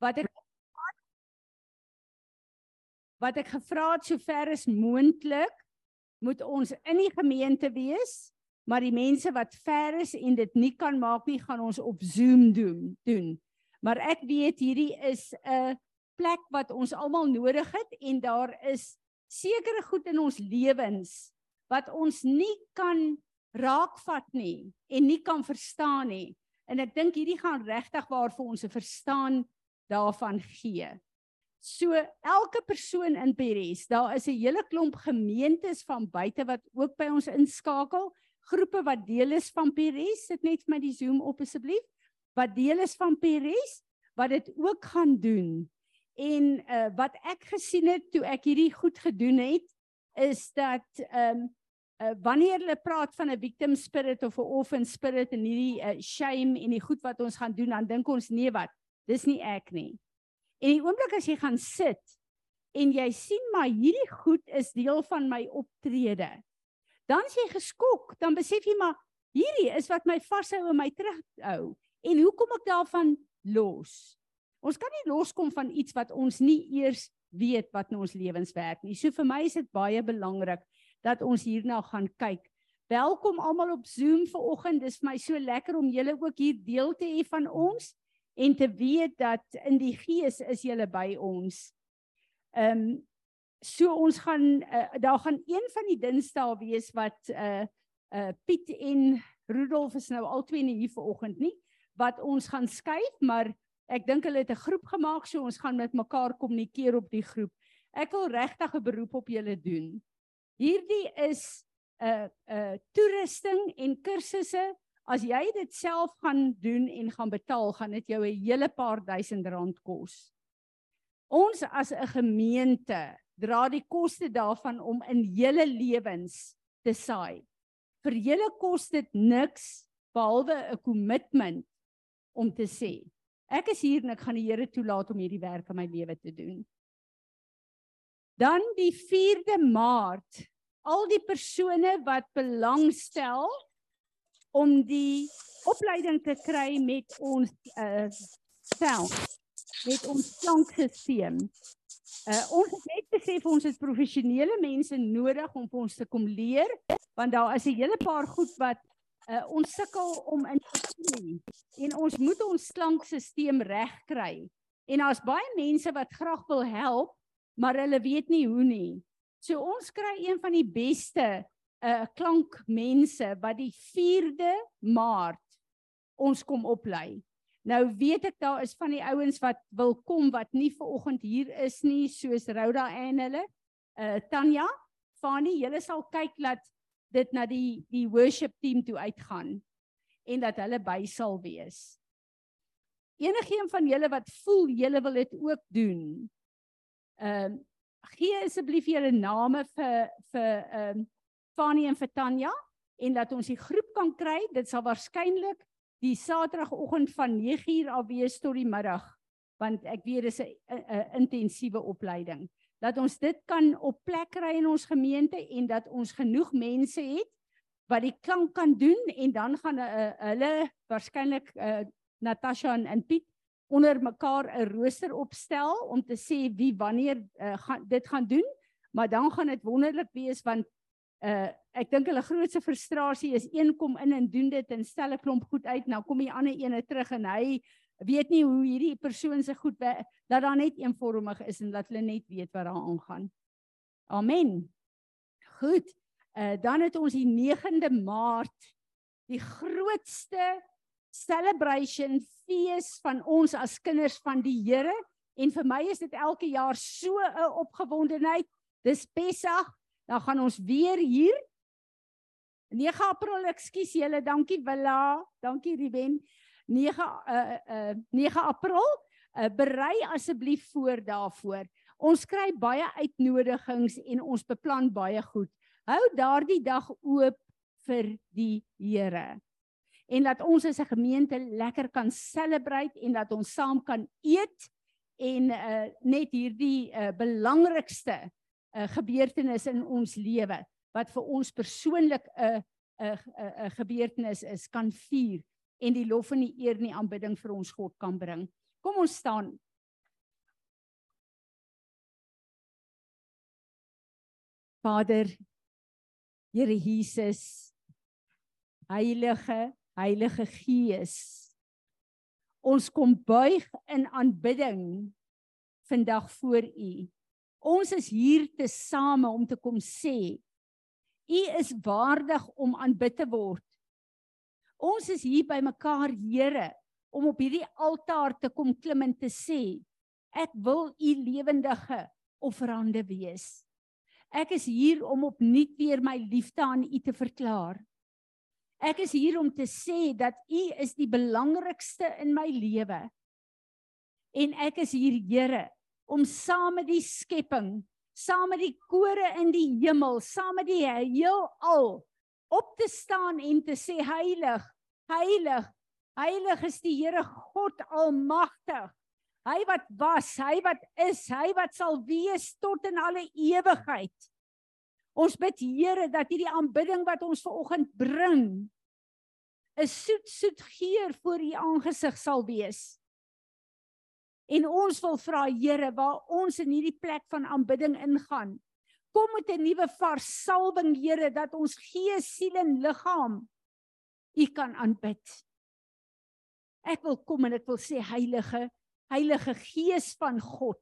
wat ek wat ek gevra het sover is moontlik moet ons in die gemeente wees maar die mense wat ver is en dit nie kan maak nie gaan ons op Zoom doen doen. Maar ek weet hierdie is 'n plek wat ons almal nodig het en daar is sekere goed in ons lewens wat ons nie kan raakvat nie en nie kan verstaan nie. En ek dink hierdie gaan regtig waar vir ons 'n verstaan daarvan gee. So elke persoon in Peres, daar is 'n hele klomp gemeentes van buite wat ook by ons inskakel, groepe wat deel is van Peres, sit net vir my die Zoom op asseblief, wat deel is van Peres, wat dit ook gaan doen. En uh wat ek gesien het toe ek hierdie goed gedoen het, is dat ehm um, uh wanneer hulle praat van 'n victim spirit of 'n orphan spirit en hierdie uh, shame en die goed wat ons gaan doen, dan dink ons nee wat, dis nie ek nie. En die oomblik as jy gaan sit en jy sien maar hierdie goed is deel van my optrede. Dan as jy geskok, dan besef jy maar hierdie is wat my vashou en my terughou. En hoe kom ek daarvan los? Ons kan nie loskom van iets wat ons nie eers weet wat in ons lewens werk nie. So vir my is dit baie belangrik dat ons hierna gaan kyk. Welkom almal op Zoom vanoggend. Dis vir my so lekker om julle ook hier deel te hê van ons en te weet dat in die gees is jy by ons. Ehm um, so ons gaan uh, daar gaan een van die dinsdae wees wat uh uh Piet en Rudolf is nou al twee nie hier vanoggend nie wat ons gaan skuif maar ek dink hulle het 'n groep gemaak so ons gaan met mekaar kommunikeer op die groep. Ek wil regtig 'n beroep op julle doen. Hierdie is 'n uh, 'n uh, toerusting en kursusse As jy dit self gaan doen en gaan betaal, gaan dit jou 'n hele paar duisend rand kos. Ons as 'n gemeente dra die koste daarvan om in julle lewens te saai. Vir julle kos dit niks behalwe 'n kommitment om te sê ek is hier en ek gaan die Here toelaat om hierdie werk in my lewe te doen. Dan die 4de Maart, al die persone wat belangstel om die opleiding te kry met ons uh self met ons klankstelsel. Uh ons het net besef ons het professionele mense nodig om vir ons te kom leer want daar is 'n hele paar goed wat uh ons sukkel om in te sien en ons moet ons klankstelsel regkry. En daar's baie mense wat graag wil help, maar hulle weet nie hoe nie. So ons kry een van die beste uh, klankmense wat die 4de Maart ons kom oplei. Nou weet ek daar is van die ouens wat wil kom wat nie ver oggend hier is nie soos Rhoda en hulle. Uh Tanya, Fani, julle sal kyk dat dit na die die worship team toe uitgaan en dat hulle by sal wees. Enigeen van julle wat voel julle wil dit ook doen. Ehm uh, gee asseblief julle name vir vir ehm uh, Fani en vir Tanya en dat ons die groep kan kry. Dit sal waarskynlik die Saterdagoggend van 9uur af wees tot die middag want ek weet dis 'n intensiewe opleiding. Dat ons dit kan op plek kry in ons gemeente en dat ons genoeg mense het wat die klank kan doen en dan gaan uh, hulle waarskynlik uh, Natasha en, en Piet onder mekaar 'n rooster opstel om te sê wie wanneer uh, gaan dit gaan doen, maar dan gaan dit wonderlik wees want uh ek dink hulle grootste frustrasie is een kom in en doen dit en stel 'n klomp goed uit nou kom die ander ene terug en hy weet nie hoe hierdie persoon se goed dat daar net eenvormig is en dat hulle net weet wat daar aangaan. Amen. Goed. Uh dan het ons die 9de Maart die grootste celebration fees van ons as kinders van die Here en vir my is dit elke jaar so 'n opgewondenheid. Dis Pessach dan gaan ons weer hier 9 April, ekskuus julle, dankie Willa, dankie Ruben. 9 uh uh 9 April, uh, berei asseblief voor daarvoor. Ons kry baie uitnodigings en ons beplan baie goed. Hou daardie dag oop vir die Here. En dat ons as 'n gemeente lekker kan celebrate en dat ons saam kan eet en uh net hierdie uh belangrikste 'n gebeurtenis in ons lewe wat vir ons persoonlik 'n 'n 'n gebeurtenis is kan vier en die lof en die eer en die aanbidding vir ons God kan bring. Kom ons staan. Vader, Here Jesus, Heilige, Heilige Gees. Ons kom buig in aanbidding vandag voor U Ons is hier te same om te kom sê U is waardig om aanbid te word. Ons is hier by mekaar Here om op hierdie altaar te kom klim en te sê ek wil U lewendige offerande wees. Ek is hier om opnuut weer my liefde aan U te verklaar. Ek is hier om te sê dat U is die belangrikste in my lewe. En ek is hier, Here, om saam met die skepping, saam met die kore in die hemel, saam met die heelal op te staan en te sê heilig, heilig, heilig is die Here God almagtig. Hy wat was, hy wat is, hy wat sal wees tot in alle ewigheid. Ons bid Here dat hierdie aanbidding wat ons ver oggend bring 'n soet soet geur voor u aangesig sal wees. En ons wil vra Here waar ons in hierdie plek van aanbidding ingaan. Kom met 'n nuwe vars salwing Here dat ons gees, siel en liggaam u kan aanbid. Ek wil kom en ek wil sê heilige Heilige Gees van God.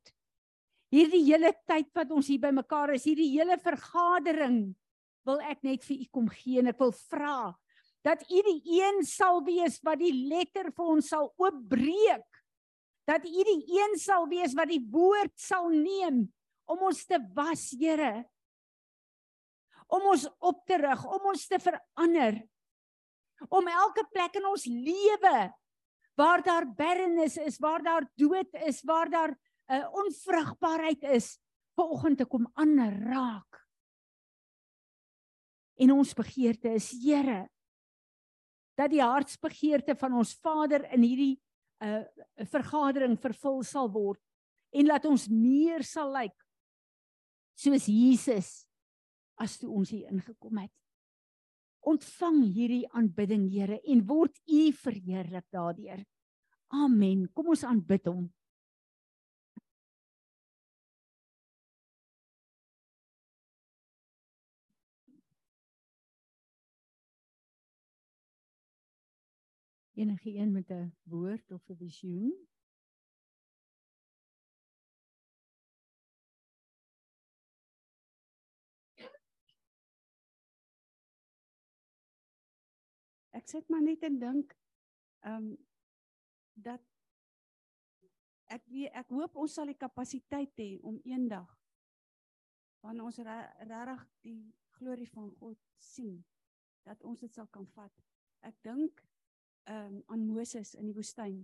Hierdie hele tyd wat ons hier bymekaar is, hierdie hele vergadering, wil ek net vir u kom gee en ek wil vra dat u die een sal wees wat die letter vir ons sal oopbreek. Dat u die een sal wees wat die woord sal neem om ons te was, Here. Om ons op te rig, om ons te verander. Om elke plek in ons lewe waar daar barrenness is, waar daar dood is, waar daar 'n uh, eh, onvrugbaarheid is, vanoggend te kom aanraak. En ons begeerte is, Here, dat die hartsbegeerte van ons Vader in hierdie 'n uh, vergadering vervul sal word en laat ons meer sal lyk like, soos Jesus as toe ons hier ingekom het. Ontvang hierdie aanbidding, Here, en word U verheerlik daardeur. Amen. Kom ons aanbid hom. Enige een met 'n woord of 'n visioen? Ek sit maar net en dink ehm um, dat ek ek hoop ons sal die kapasiteit hê om eendag wanneer ons regtig die glorie van God sien dat ons dit sal kan vat. Ek dink um, aan Moses in die woestyn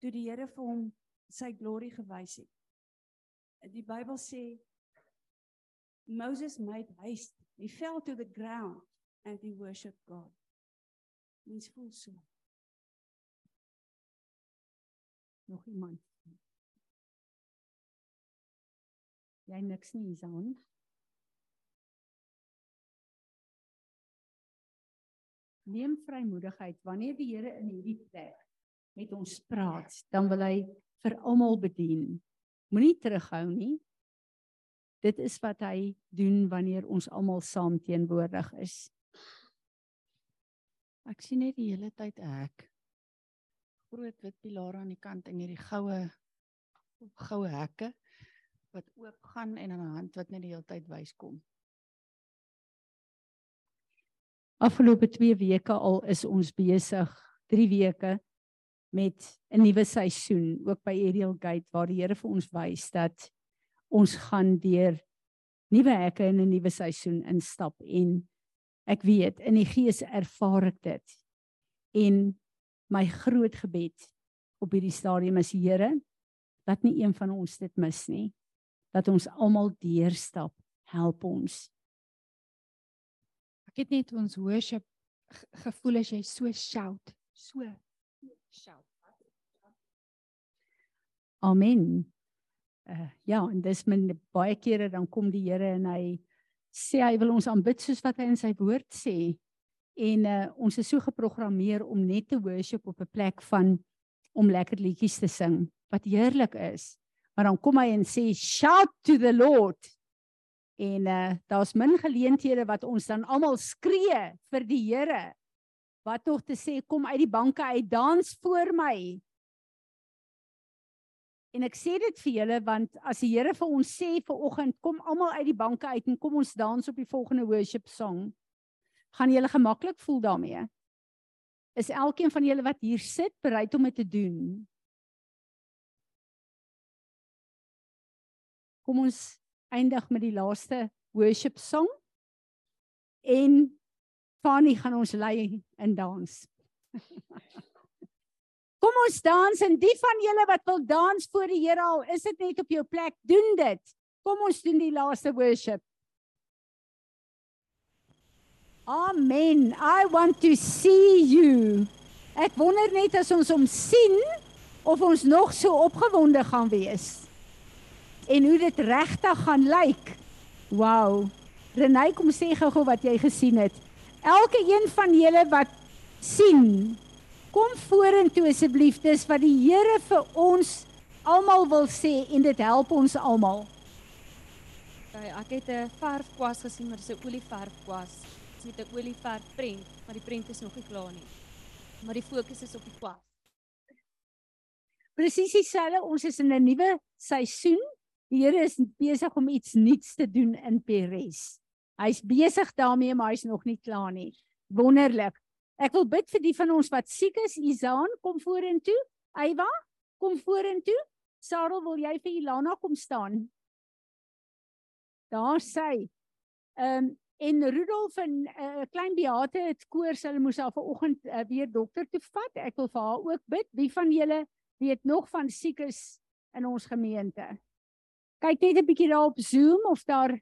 toe die Here vir hom sy glorie gewys het. Die Bybel sê Moses made haste. He fell to the ground and he worshiped God. Mens voel so. Nog iemand? Jy niks nie, Isan. Neem vrymoedigheid wanneer die Here in hierdie plek met ons praat, dan wil hy vir almal bedien. Moenie terughou nie. Dit is wat hy doen wanneer ons almal saam teenwoordig is. Ek sien net die hele tyd 'n hek. Groot wit pilare aan die kant en hierdie goue goue hekke wat oop gaan en 'n hand wat net die hele tyd wys kom. Afgelope 2 weke al is ons besig, 3 weke met 'n nuwe seisoen ook by Ariel Gate waar die Here vir ons wys dat ons gaan deur nuwe hekke in 'n nuwe seisoen instap en Ek weet in die gees ervaar ek dit. En my groot gebed op hierdie stadium is Here, laat nie een van ons dit mis nie. Dat ons almal deurstap. Help ons. Ek het net ons worship gevoel as jy so shout, so shout. Amen. Uh, ja, en dis min baie kere dan kom die Here en hy sê hy wil ons aanbid soos wat hy in sy woord sê. En uh, ons is so geprogrammeer om net te worship op 'n plek van om lekker liedjies te sing wat heerlik is. Maar dan kom hy en sê shout to the Lord. En uh daar's min geleenthede wat ons dan almal skree vir die Here. Wat tog te sê kom uit die banke uit dans voor my. En ek sê dit vir julle want as die Here vir ons sê vir oggend kom almal uit die banke uit en kom ons dans op die volgende worship song, gaan julle gemaklik voel daarmee. Is elkeen van julle wat hier sit bereid om dit te doen? Kom ons eindig met die laaste worship song. En Fanny gaan ons lei in dans. Kom ons dans en die van julle wat wil dans voor die Here al, is dit net op jou plek, doen dit. Kom ons doen die laaste worship. Amen. I want to see you. Ek wonder net as ons hom sien of ons nog so opgewonde gaan wees en hoe dit regtig gaan lyk. Wow. Renay kom sê gou-gou wat jy gesien het. Elke een van julle wat sien, kom vorentoe asseblief. Dis wat die Here vir ons almal wil sê en dit help ons almal. Okay, ek het 'n verfkwas gesien, maar dis 'n olieverfkwas. Dit met 'n olieverfprent, maar die prent is nog nie klaar nie. Maar die fokus is op die kwas. Presies dieselfde. Ons is in 'n nuwe seisoen Die Here is besig om iets nuuts te doen in Peres. Hy's besig daarmee, maar hy's nog nie klaar nie. Wonderlik. Ek wil bid vir die van ons wat siek is. Izaan, kom vorentoe. Eywa, kom vorentoe. Sarel, wil jy vir Ilana kom staan? Daar sy. Ehm um, en Rudolf en 'n uh, klein Beate het koors. Hulle moes haar vanoggend uh, weer dokter toe vat. Ek wil vir haar ook bid. Wie van julle weet nog van siekes in ons gemeente? Kyk net 'n bietjie daar op Zoom of daar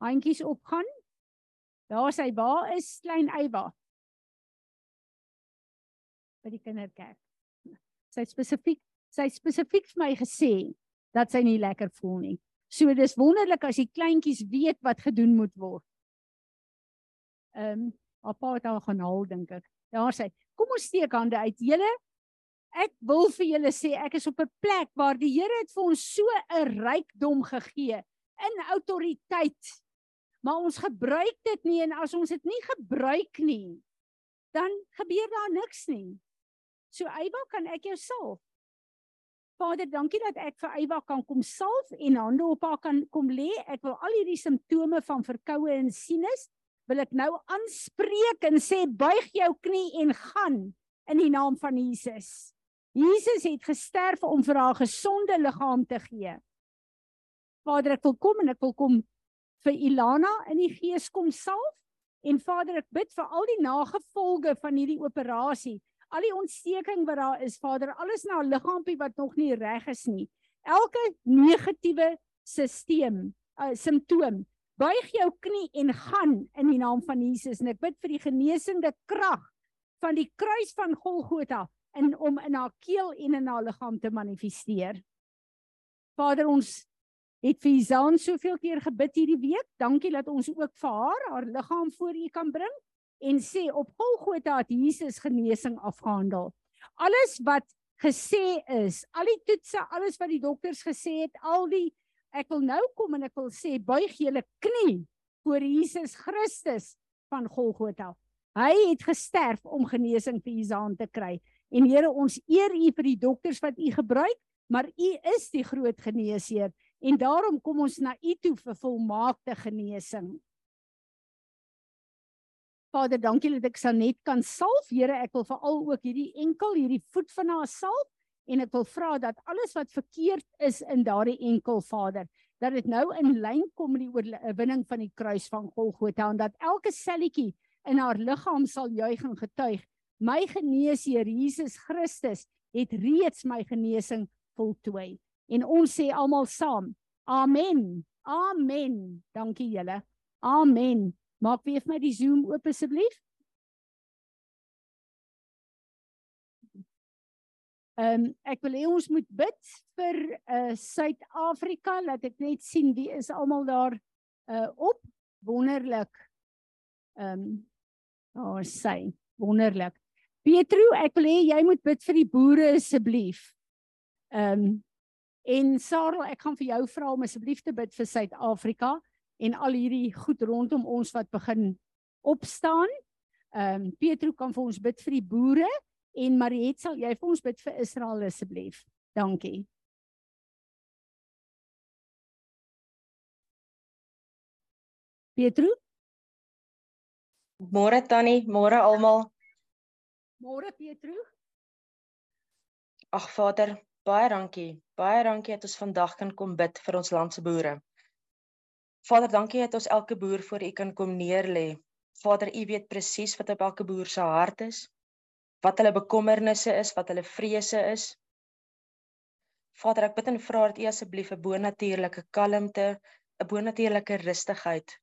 handjies opgaan. Daar sy waar is klein Eywa. by die kinderkerk. Sy spesifiek sy spesifiek vir my gesê dat sy nie lekker voel nie. So dis wonderlik as die kleintjies weet wat gedoen moet word. Ehm um, haar pa het haar gaan haal dink ek. Daar sy. Kom ons steek hande uit. Julle Ek wil vir julle sê ek is op 'n plek waar die Here het vir ons so 'n rykdom gegee in autoriteit. Maar ons gebruik dit nie en as ons dit nie gebruik nie, dan gebeur daar niks nie. So Eywa, kan ek jou salf? Vader, dankie dat ek vir Eywa kan kom salf en hande op haar kan kom lê. Ek wil al hierdie simptome van verkoue en sinus wil ek nou aanspreek en sê buig jou knie en gaan in die naam van Jesus. Jesus het gesterf om vir haar gesonde liggaam te gee. Vader, ek wil kom en ek wil kom vir Ilana in die gees kom salf en Vader, ek bid vir al die nagevolge van hierdie operasie, al die ontsteking wat daar is, Vader, alles na haar liggaampie wat nog nie reg is nie. Elke negatiewe stelsel, uh, simptoom, buig jou knie en gaan in die naam van Jesus en ek bid vir die genesende krag van die kruis van Golgotha in om in haar keel en in haar liggaam te manifesteer. Vader ons het vir Izaan soveel keer gebid hierdie week. Dankie dat ons ook vir haar haar liggaam voor U kan bring en sê op Golgotha het Jesus genesing afgehandel. Alles wat gesê is, al die toetse, alles wat die dokters gesê het, al die ek wil nou kom en ek wil sê buig julle knie voor Jesus Christus van Golgotha. Hy het gesterf om genesing vir Izaan te kry. En Here, ons eer U vir die dokters wat U gebruik, maar U is die groot geneesheer en daarom kom ons na U toe vir volmaakte genesing. Vader, dankie dat ek Sanet kan salf. Here, ek wil veral ook hierdie enkel, hierdie voet van haar salf en ek wil vra dat alles wat verkeerd is in daardie enkel, Vader, dat dit nou in lyn kom met die oorwinning van die kruis van Golgotha en dat elke selletjie in haar liggaam sal juig en getuig My geneesheer Jesus Christus het reeds my genesing voltooi. En ons sê almal saam: Amen. Amen. Dankie julle. Amen. Maak weer vir my die Zoom oop asseblief. Ehm um, ek wil hê ons moet bid vir uh Suid-Afrika, laat ek net sien wie is almal daar uh op. Wonderlik. Ehm um, oh, sy wonderlik. Petro, ek wil hê jy moet bid vir die boere asseblief. Ehm um, en Sarel, ek gaan vir jou vra om asseblief te bid vir Suid-Afrika. en al hierdie goed rondom ons wat begin opstaan. Ehm um, Pietro kan vir ons bid vir die boere en Mariet sal jy vir ons bid vir Israel asseblief. Dankie. Pietro? Môre Tannie, môre almal. Môre Pietro. Ag Vader, baie dankie. Baie dankie dat ons vandag kan kom bid vir ons land se boere. Vader, dankie dat ons elke boer voor U kan kom neerlê. Vader, U weet presies wat op elke boer se hart is, wat hulle bekommernisse is, wat hulle vrese is. Vader, ek bid en vra dat U asseblief 'n bonatuurlike kalmte, 'n bonatuurlike rustigheid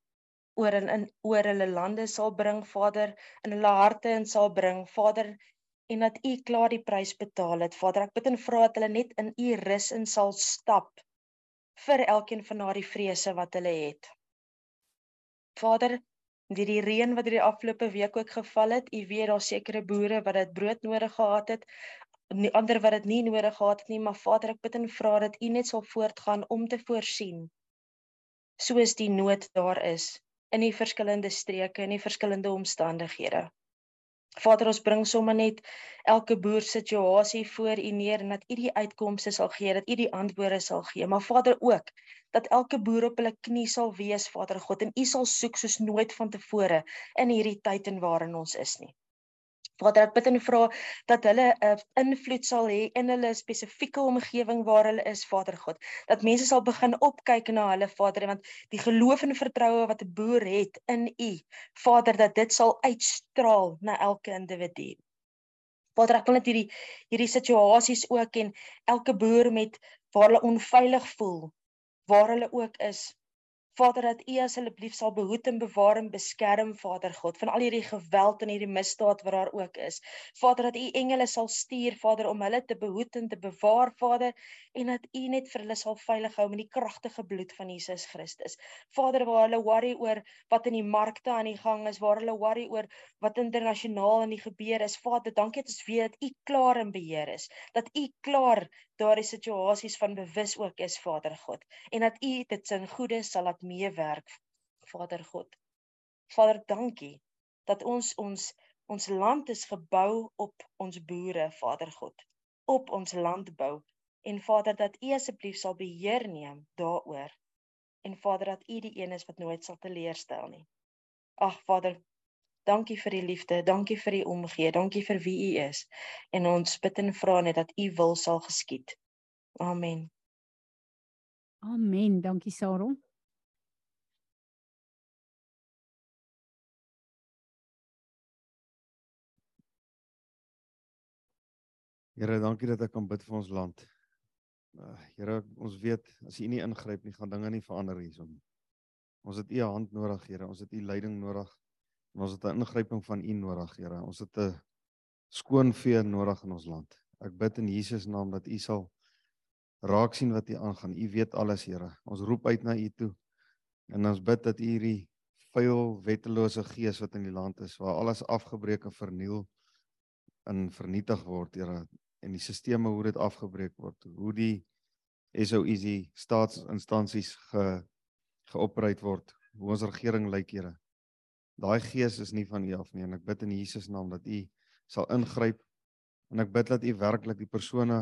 oor in, in oor hulle lande sal bring Vader in hulle harte en sal bring. Vader en dat u klaar die prys betaal het Vader. Ek bid en vra dat hulle net in u rus in sal stap vir elkeen van daardie vrese wat hulle het. Vader die die reën wat hierdie afgelope week ook geval het u weet daar sekere boere wat dit brood nodig gehad het nie ander wat dit nie nodig gehad het nie maar Vader ek bid en vra dat u net sal voortgaan om te voorsien soos die nood daar is in die verskillende streke en die verskillende omstandighede. Vader, ons bring sommer net elke boer situasie voor U neer en dat U die uitkomste sal gee, dat U die antwoorde sal gee, maar Vader ook dat elke boer op hulle knie sal wees, Vader God, en U sal soek soos nooit vantevore in hierdie tyd en waarin ons is nie. Vader, ek bid en vra dat hulle 'n uh, invloed sal hê in hulle spesifieke omgewing waar hulle is, Vader God. Dat mense sal begin opkyk na hulle, Vader, want die geloof en vertroue wat 'n boer het in U, Vader, dat dit sal uitstraal na elke individu. Vader, ek wil net hierdie hierdie situasies ook en elke boer met waar hulle onveilig voel, waar hulle ook is, Vader dat U asseblief sal behoed en bewaar en beskerm Vader God van al hierdie geweld en hierdie misdaad wat daar ook is. Vader dat U engele sal stuur Vader om hulle te behoed en te bewaar Vader en dat U net vir hulle sal veilig hou met die kragtige bloed van Jesus Christus. Vader waar hulle worry oor wat in die markte aan die gang is, waar hulle worry oor wat internasionaal in die gebeur is. Vader, dankie dat ons weet dat U klaar in beheer is. Dat U klaar daardie situasies van bewus ook is Vader God en dat U dit sin goeie sal laat meewerk Vader God. Vader, dankie dat ons ons ons land is gebou op ons boere Vader God, op ons landbou en Vader dat U asseblief sal beheer neem daaroor en Vader dat U die een is wat nooit sal teleurstel nie. Ag Vader, Dankie vir die liefde, dankie vir die omgee, dankie vir wie u is. En ons bid en vra net dat u wil sal geskied. Amen. Amen. Dankie Sarah. Here, dankie dat ek kan bid vir ons land. Uh, Here, ons weet as U nie ingryp nie, gaan dinge nie verander hierson. Ons het U hand nodig, Here. Ons het U leiding nodig. En ons het 'n ingryping van U nodig, Here. Ons het 'n skoon vee nodig in ons land. Ek bid in Jesus naam dat U sal raak sien wat U aangaan. U weet alles, Here. Ons roep uit na U toe. En ons bid dat U hierdie vuil, wettelose gees wat in die land is, waar alles afgebreek en verniel en vernietig word, Here, en die sisteme hoe dit afgebreek word, hoe die SOE staatsinstansies ge geoperate word, hoe ons regering lyk, Here. Daai gees is nie van U af nie en ek bid in Jesus naam dat U sal ingryp en ek bid dat U werklik die persone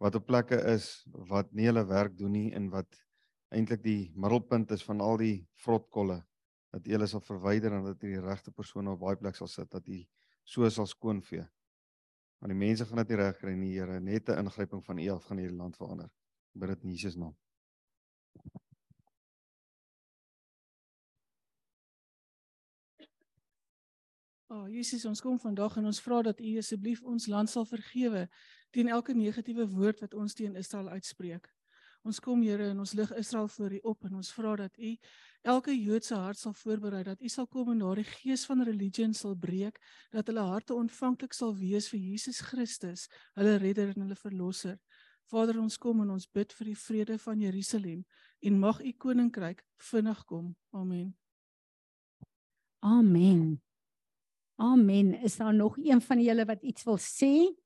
wat op plekke is wat nie hulle werk doen nie en wat eintlik die middelpunt is van al die vrotkolle dat U hulle sal verwyder en dat U die regte persone op daai plek sal sit dat U so sal skoonvee. Want die mense gaan dit nie reg kry nie, Here, net 'n ingryping van U af gaan hierdie land verander. Bid dit in Jesus naam. O, oh, Jesus, ons kom vandag en ons vra dat U asseblief ons land sal vergewe teen elke negatiewe woord wat ons teen Israel uitspreek. Ons kom Here en ons lig Israel voor U op en ons vra dat U elke Joodse hart sal voorberei dat U sal kom en daardie gees van religie sal breek, dat hulle harte ontvanklik sal wees vir Jesus Christus, hulle redder en hulle verlosser. Vader, ons kom en ons bid vir die vrede van Jerusalem en mag U koninkryk vinnig kom. Amen. Amen. Amen. Is daar nog een van julle wat iets wil sê?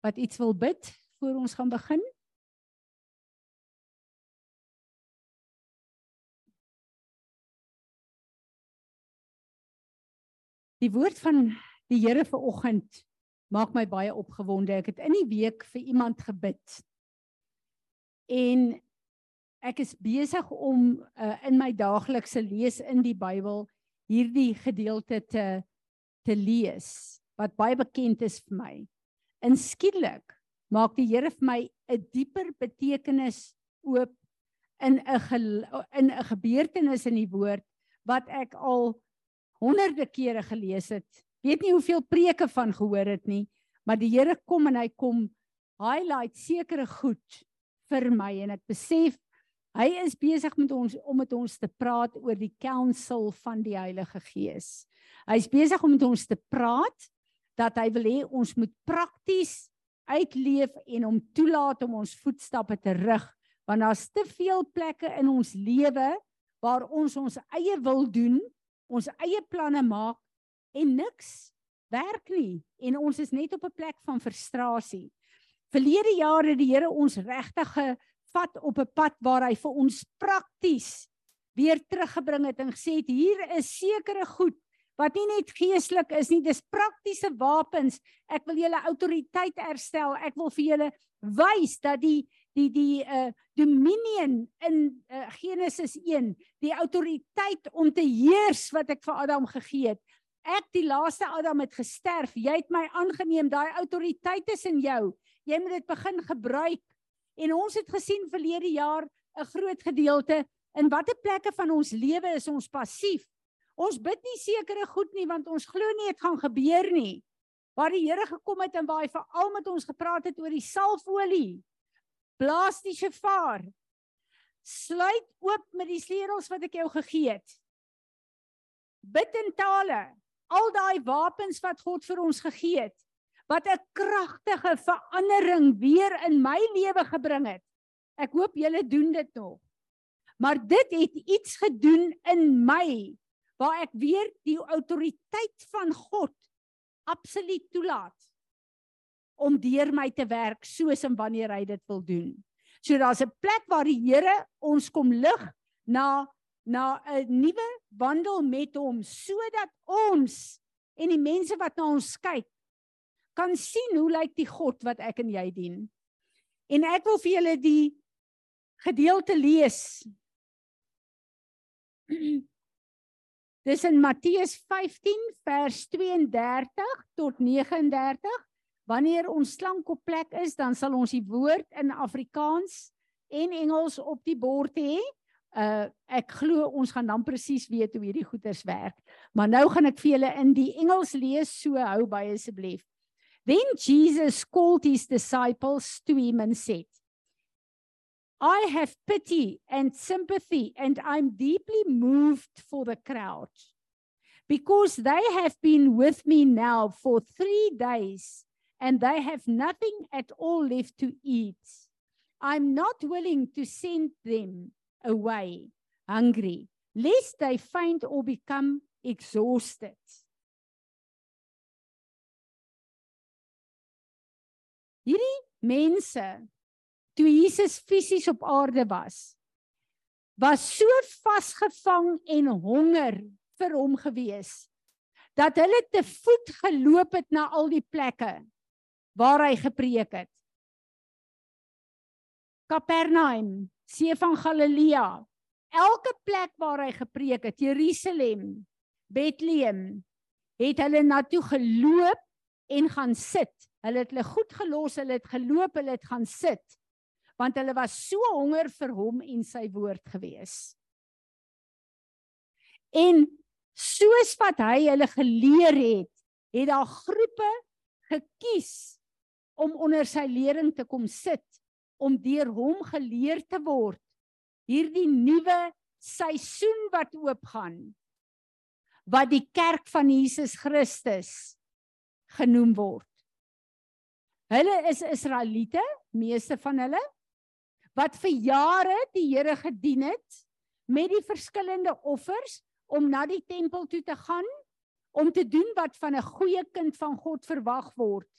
Wat iets wil bid voor ons gaan begin? Die woord van die Here vir oggend maak my baie opgewonde. Ek het in die week vir iemand gebid. En ek is besig om uh, in my daaglikse lees in die Bybel hierdie gedeelte te te lees wat baie bekend is vir my. En skielik maak die Here vir my 'n dieper betekenis oop in 'n in 'n gebeurtenis in die woord wat ek al honderde kere gelees het. Weet nie hoeveel preke van gehoor het nie, maar die Here kom en hy kom highlight sekere goed vir my en ek besef hy is besig met ons om met ons te praat oor die counsel van die Heilige Gees. Hy's besig om met ons te praat dat hy wil hê ons moet prakties uitleef en om toelaat om ons voetstappe te rig want daar's te veel plekke in ons lewe waar ons ons eie wil doen ons eie planne maak en niks werk nie en ons is net op 'n plek van frustrasie. Verlede jaar het die Here ons regtig gevat op 'n pad waar hy vir ons prakties weer teruggebring het en gesê het hier is sekere goed wat nie net geestelik is nie, dis praktiese wapens. Ek wil julle autoriteit herstel. Ek wil vir julle wys dat die die die uh dominion in uh, Genesis 1, die autoriteit om te heers wat ek vir Adam gegee het. Ek die laaste Adam het gesterf. Jy het my aangeneem. Daai autoriteit is in jou. Jy moet dit begin gebruik. En ons het gesien verlede jaar 'n groot gedeelte in watter plekke van ons lewe is ons passief. Ons bid nie sekere goed nie want ons glo nie dit gaan gebeur nie. Waar die Here gekom het en waar hy veral met ons gepraat het oor die salfolie blaas die shofar. Sluit oop met die sleutels wat ek jou gegee het. Bid in tale. Al daai wapens wat God vir ons gegee het wat 'n kragtige verandering weer in my lewe gebring het. Ek hoop julle doen dit nog. Maar dit het iets gedoen in my waar ek weer die autoriteit van God absoluut toelaat om deur my te werk soos en wanneer hy dit wil doen. So daar's 'n plek waar die Here ons kom lig na na 'n nuwe wandel met hom sodat ons en die mense wat na ons kyk kan sien hoe lyk die God wat ek en jy dien. En ek wil vir julle die gedeelte lees. Dis in Matteus 15 vers 32 tot 39 Wanneer ons slank op plek is, dan sal ons die woord in Afrikaans en Engels op die bord hê. Uh ek glo ons gaan dan presies weet hoe hierdie goeders werk. Maar nou gaan ek vir julle in die Engels lees, so hou by asseblief. Then Jesus called his disciples to him and said, I have pity and sympathy and I'm deeply moved for the crowd because they have been with me now for 3 days and they have nothing at all left to eat. I'm not willing to send them away hungry, lest they faint or become exhausted. Hierdie mense toe Jesus fisies op aarde was, was so vasgevang en honger vir hom gewees dat hulle te voet geloop het na al die plekke waar hy gepreek het. Kapernaum, See van Galilea, elke plek waar hy gepreek het, Jerusalem, Bethlehem, het hulle na toe geloop en gaan sit. Hulle het hulle goed gelos, hulle het geloop, hulle het gaan sit. Want hulle was so honger vir hom en sy woord gewees. En soos wat hy hulle geleer het, het daar groepe gekies om onder sy lering te kom sit om deur hom geleer te word hierdie nuwe seisoen wat oopgaan wat die kerk van Jesus Christus genoem word. Hulle is Israeliete, meeste van hulle wat vir jare die Here gedien het met die verskillende offers om na die tempel toe te gaan om te doen wat van 'n goeie kind van God verwag word.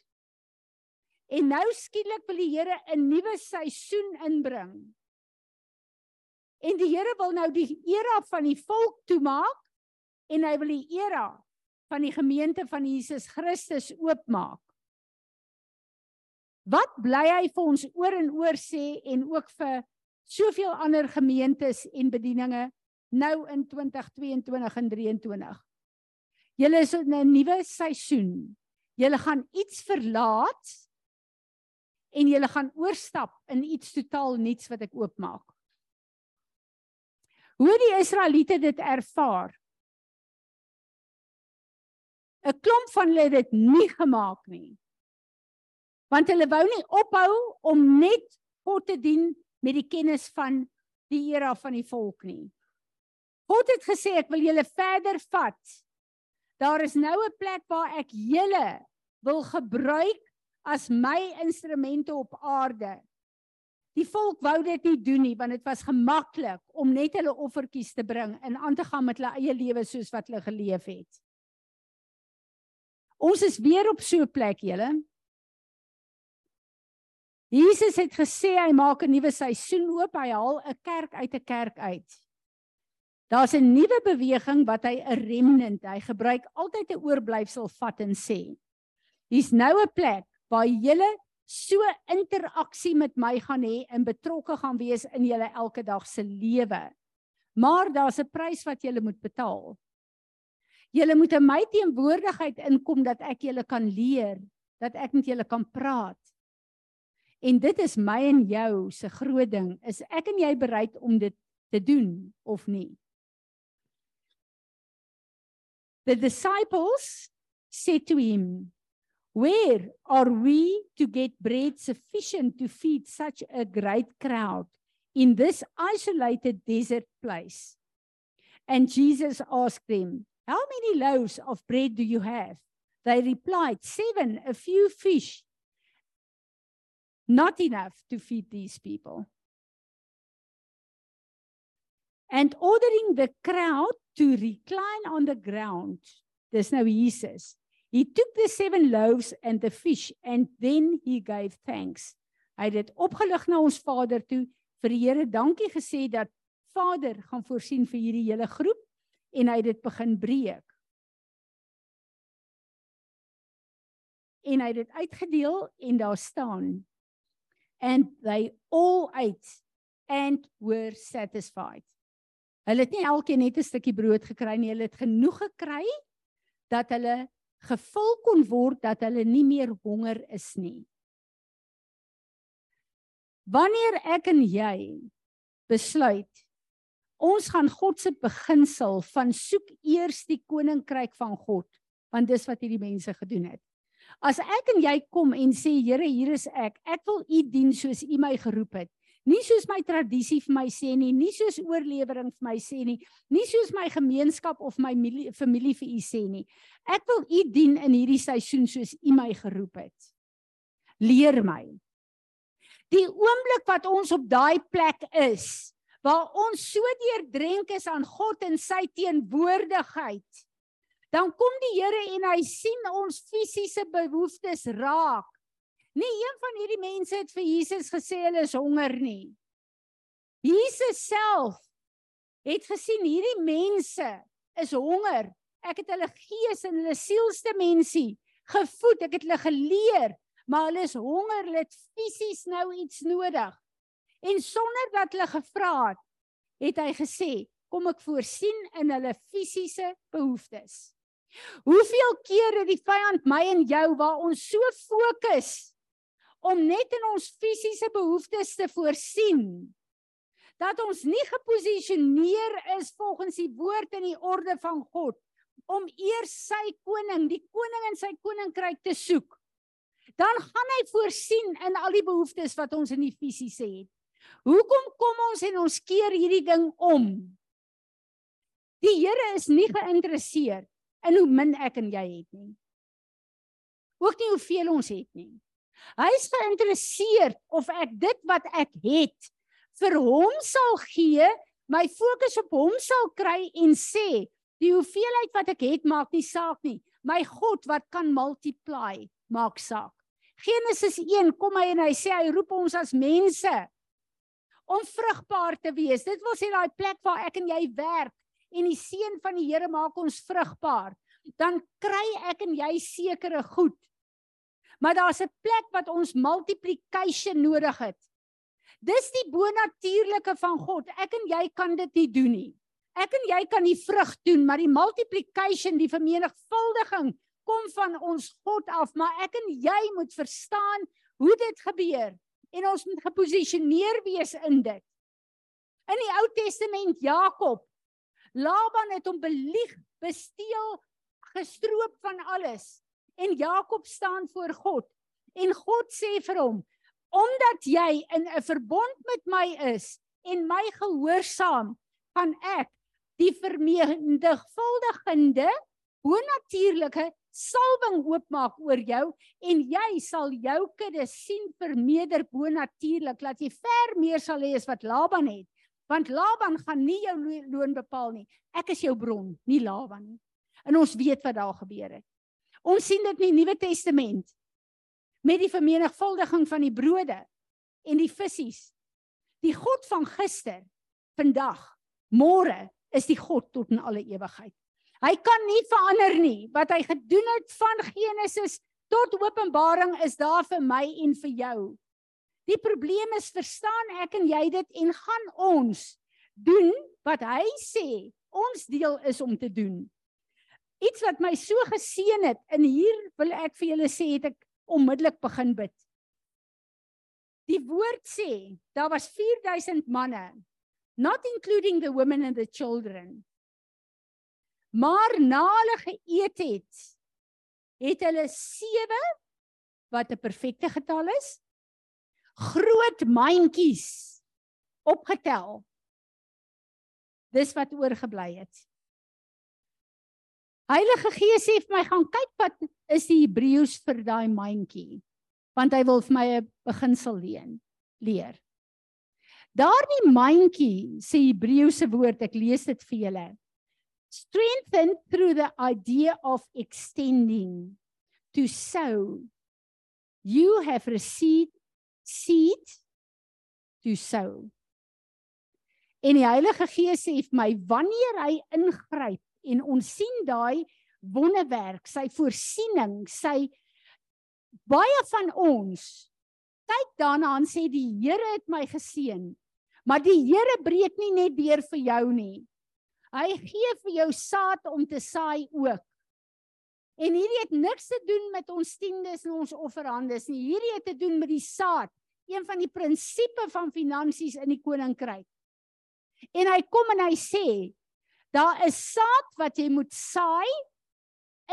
En nou skielik wil die Here 'n nuwe seisoen inbring. En die Here wil nou die era van die volk toemaak en hy wil die era van die gemeente van Jesus Christus oopmaak. Wat bly hy vir ons oor en oor sê en ook vir soveel ander gemeentes en bedieninge nou in 2022 en 23. Julle is in 'n nuwe seisoen. Julle gaan iets verlaat en julle gaan oorstap in iets totaal nuuts wat ek oopmaak. Hoe die Israeliete dit ervaar. 'n Klomp van hulle het dit nie gemaak nie. Want hulle wou nie ophou om net God te dien met die kennis van die era van die volk nie. God het gesê ek wil julle verder vat. Daar is nou 'n plek waar ek julle wil gebruik as my instrumente op aarde. Die volk wou dit nie doen nie want dit was gemaklik om net hulle offertjies te bring en aan te gaan met hulle eie lewe soos wat hulle geleef het. Ons is weer op so 'n plek, julle. Jesus het gesê hy maak 'n nuwe seisoen oop, hy haal 'n kerk uit 'n kerk uit. Daar's 'n nuwe beweging wat hy 'n remnant, hy gebruik altyd 'n oorblyfsel vat en sê. Hier's nou 'n plek waar julle so interaksie met my gaan hê en betrokke gaan wees in julle elke dag se lewe. Maar daar's 'n prys wat julle moet betaal. Julle moet in my teenwoordigheid inkom dat ek julle kan leer, dat ek met julle kan praat. En dit is my en jou se groot ding. Is ek en jy bereid om dit te doen of nie? The disciples said to him, "Where are we to get bread sufficient to feed such a great crowd in this isolated desert place?" And Jesus asked them, "How many loaves of bread do you have?" They replied, "Seven, a few fish." not enough to feed these people. And ordering the crowd to recline on the ground, there's no Jesus. He took the seven loaves and the fish and then he gave thanks. Hy het dit opgelig na ons Vader toe vir die Here dankie gesê dat Vader gaan voorsien vir hierdie hele groep en hy het dit begin breek. En hy het dit uitgedeel en daar staan and they all ate and were satisfied. Hulle het nie elkeen net 'n stukkie brood gekry nie, hulle het genoeg gekry dat hulle gevul kon word dat hulle nie meer honger is nie. Wanneer ek en jy besluit ons gaan God se beginsel van soek eers die koninkryk van God, want dis wat hierdie mense gedoen het. As ek en jy kom en sê Here, hier is ek. Ek wil U dien soos U my geroep het. Nie soos my tradisie vir my sê nie, nie soos oorlewering vir my sê nie, nie soos my gemeenskap of my familie vir U sê nie. Ek wil U dien in hierdie seisoen soos U my geroep het. Leer my. Die oomblik wat ons op daai plek is, waar ons so deurdrenk is aan God en sy teenwoordigheid, dan kom die Here en hy sien ons fisiese behoeftes raak. Nie een van hierdie mense het vir Jesus gesê hulle is honger nie. Jesus self het gesien hierdie mense is honger. Ek het hulle gees en hulle sielste mensie gevoed. Ek het hulle geleer, maar hulle is honger, hulle het fisies nou iets nodig. En sonder dat hulle gevra het, het hy gesê, kom ek voorsien in hulle fisiese behoeftes. Hoeveel keer het die vyand my en jou waar ons so fokus om net in ons fisiese behoeftes te voorsien dat ons nie geposisioneer is volgens die woord en die orde van God om eers sy koning, die koning en sy koninkryk te soek. Dan gaan hy voorsien in al die behoeftes wat ons in die fisiese het. Hoekom kom ons en ons keer hierdie ding om? Die Here is nie geïnteresseerd in hoe min ek en jy het nie. Ook nie hoeveel ons het nie. Hy is geïnteresseerd of ek dit wat ek het vir hom sal gee, my fokus op hom sal kry en sê, die hoeveelheid wat ek het maak nie saak nie. My God wat kan multiply, maak saak. Genesis 1 kom hy en hy sê hy roep ons as mense om vrugbaar te wees. Dit wil sê daai plek waar ek en jy werk en die seën van die Here maak ons vrugbaar. dan kry ek en jy sekere goed. Maar daar's 'n plek wat ons multiplication nodig het. Dis die bonatuurlike van God. Ek en jy kan dit nie doen nie. Ek en jy kan die vrug doen, maar die multiplication, die vermenigvuldiging kom van ons God af, maar ek en jy moet verstaan hoe dit gebeur en ons moet geposisioneer wees in dit. In die Ou Testament Jakob Laban het hom belieg, besteel, gestroop van alles en Jakob staan voor God en God sê vir hom omdat jy in 'n verbond met my is en my gehoorsaam gaan ek die vermenigvuldigende bonatuurlike salwing oopmaak oor jou en jy sal jou kudde sien vermeerder bonatuurlik dat jy ver meer sal hê as wat Laban het want Laban gaan nie jou loon bepaal nie. Ek is jou bron nie Laban nie. En ons weet wat daar gebeur het. Ons sien dit in die Nuwe Testament met die vermenigvuldiging van die brode en die visse. Die God van gister vandag môre is die God tot in alle ewigheid Hy kan nie verander nie. Wat hy gedoen het van Genesis tot Openbaring is daar vir my en vir jou. Die probleem is verstaan ek en jy dit en gaan ons doen wat hy sê ons deel is om te doen. Iets wat my so geseën het en hier wil ek vir julle sê het ek onmiddellik begin bid. Die woord sê daar was 4000 manne not including the women and the children Maar na hulle geëet het, het hulle 7 wat 'n perfekte getal is, groot mandjies opgetel. Dis wat oorgebly het. Heilige Gees sê vir my gaan kyk wat is die Hebreëus vir daai mandjie want hy wil vir my 'n beginsel leen leer. Daardie mandjie sê Hebreëse woord, ek lees dit vir julle strengthened through the idea of extending to sow. You have received seed to sow. En die Heilige Gees sê vir my wanneer hy ingryp en ons sien daai wonderwerk, sy voorsiening, sy baie van ons kyk daarna en sê die Here het my geseën. Maar die Here breek nie net deur vir jou nie. Hy gee vir jou saad om te saai ook. En hierdie het niks te doen met ons tiendes en ons offerandes nie. Hierdie het te doen met die saad, een van die prinsipe van finansies in die koninkryk. En hy kom en hy sê, daar is saad wat jy moet saai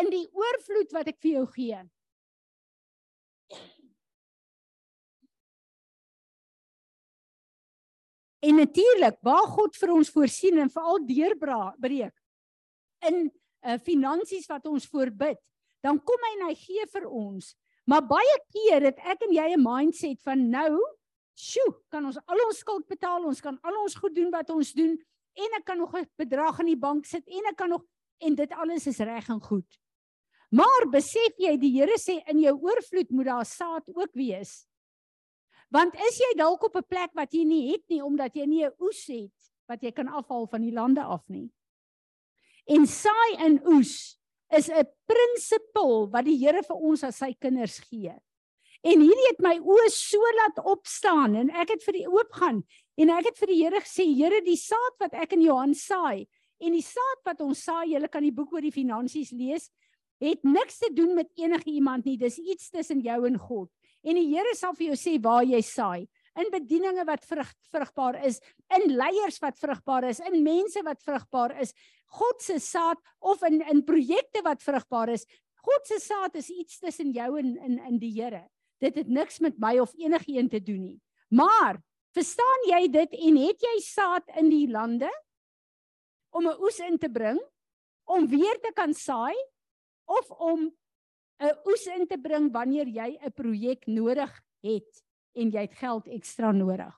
in die oorvloed wat ek vir jou gee. En natuurlik, waar God vir ons voorsien en veral deurbreek in uh, finansies wat ons voorbid, dan kom hy en hy gee vir ons. Maar baie keer het ek en jy 'n mindset van nou, sjoe, kan ons al ons skuld betaal, ons kan al ons goed doen wat ons doen en ek kan nog 'n bedrag in die bank sit en ek kan nog en dit alles is reg en goed. Maar besef jy die Here sê in jou oorvloed moet daar saad ook wees. Want is jy dalk op 'n plek wat jy nie het nie omdat jy nie 'n oes het wat jy kan afhaal van die lande af nie. En saai in oes is 'n prinsipel wat die Here vir ons as sy kinders gee. En hierdie het my oë so laat opstaan en ek het vir die oop gaan en ek het vir die Here gesê Here die saad wat ek in Johan saai en die saad wat ons saai, jy kan die boek oor die finansies lees, het niks te doen met enige iemand nie. Dis iets tussen jou en God. En die Here sal vir jou sê waar jy saai in bedieninge wat vrug, vrugbaar is, in leiers wat vrugbaar is, in mense wat vrugbaar is, God se saad of in in projekte wat vrugbaar is. God se saad is iets tussen jou en in in die Here. Dit het niks met my of enigiemand te doen nie. Maar verstaan jy dit en het jy saad in die lande om 'n oes in te bring om weer te kan saai of om 'n oes in te bring wanneer jy 'n projek nodig het en jy het geld ekstra nodig.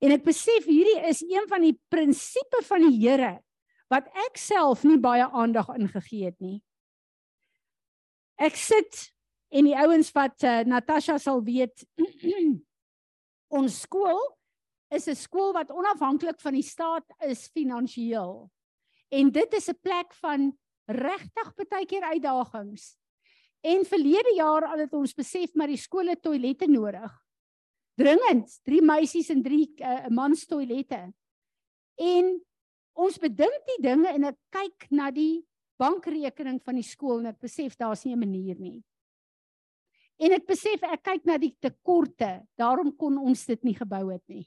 En ek besef hierdie is een van die prinsipe van die Here wat ek self nie baie aandag ingegee het nie. Ek sit en die ouens wat uh, Natasha sal weet ons skool is 'n skool wat onafhanklik van die staat is finansiëel. En dit is 'n plek van regtig baie keer uitdagings. En verlede jaar al het ons besef maar die skole toilette nodig. Dringend, drie meisies en drie uh, mans toilette. En ons bedink die dinge en ek kyk na die bankrekening van die skool en ek besef daar's nie 'n manier nie. En ek besef ek kyk na die tekorte, daarom kon ons dit nie gebou het nie.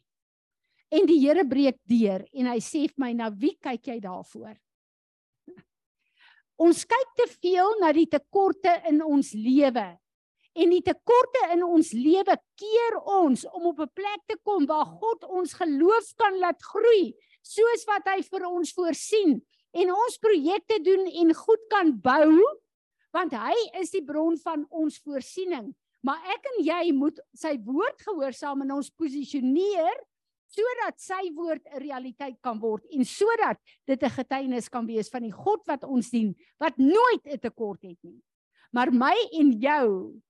En die Here breek deur en hy sê vir my, "Nou wie kyk jy daarvoor?" Ons kyk te veel na die tekorte in ons lewe. En die tekorte in ons lewe keer ons om op 'n plek te kom waar God ons geloof kan laat groei, soos wat hy vir ons voorsien en ons projekte doen en goed kan bou, want hy is die bron van ons voorsiening. Maar ek en jy moet sy woord gehoorsaam en ons posisioneer sodat sy woord 'n realiteit kan word en sodat dit 'n getuienis kan wees van die God wat ons dien wat nooit 'n tekort het nie. Maar my en jou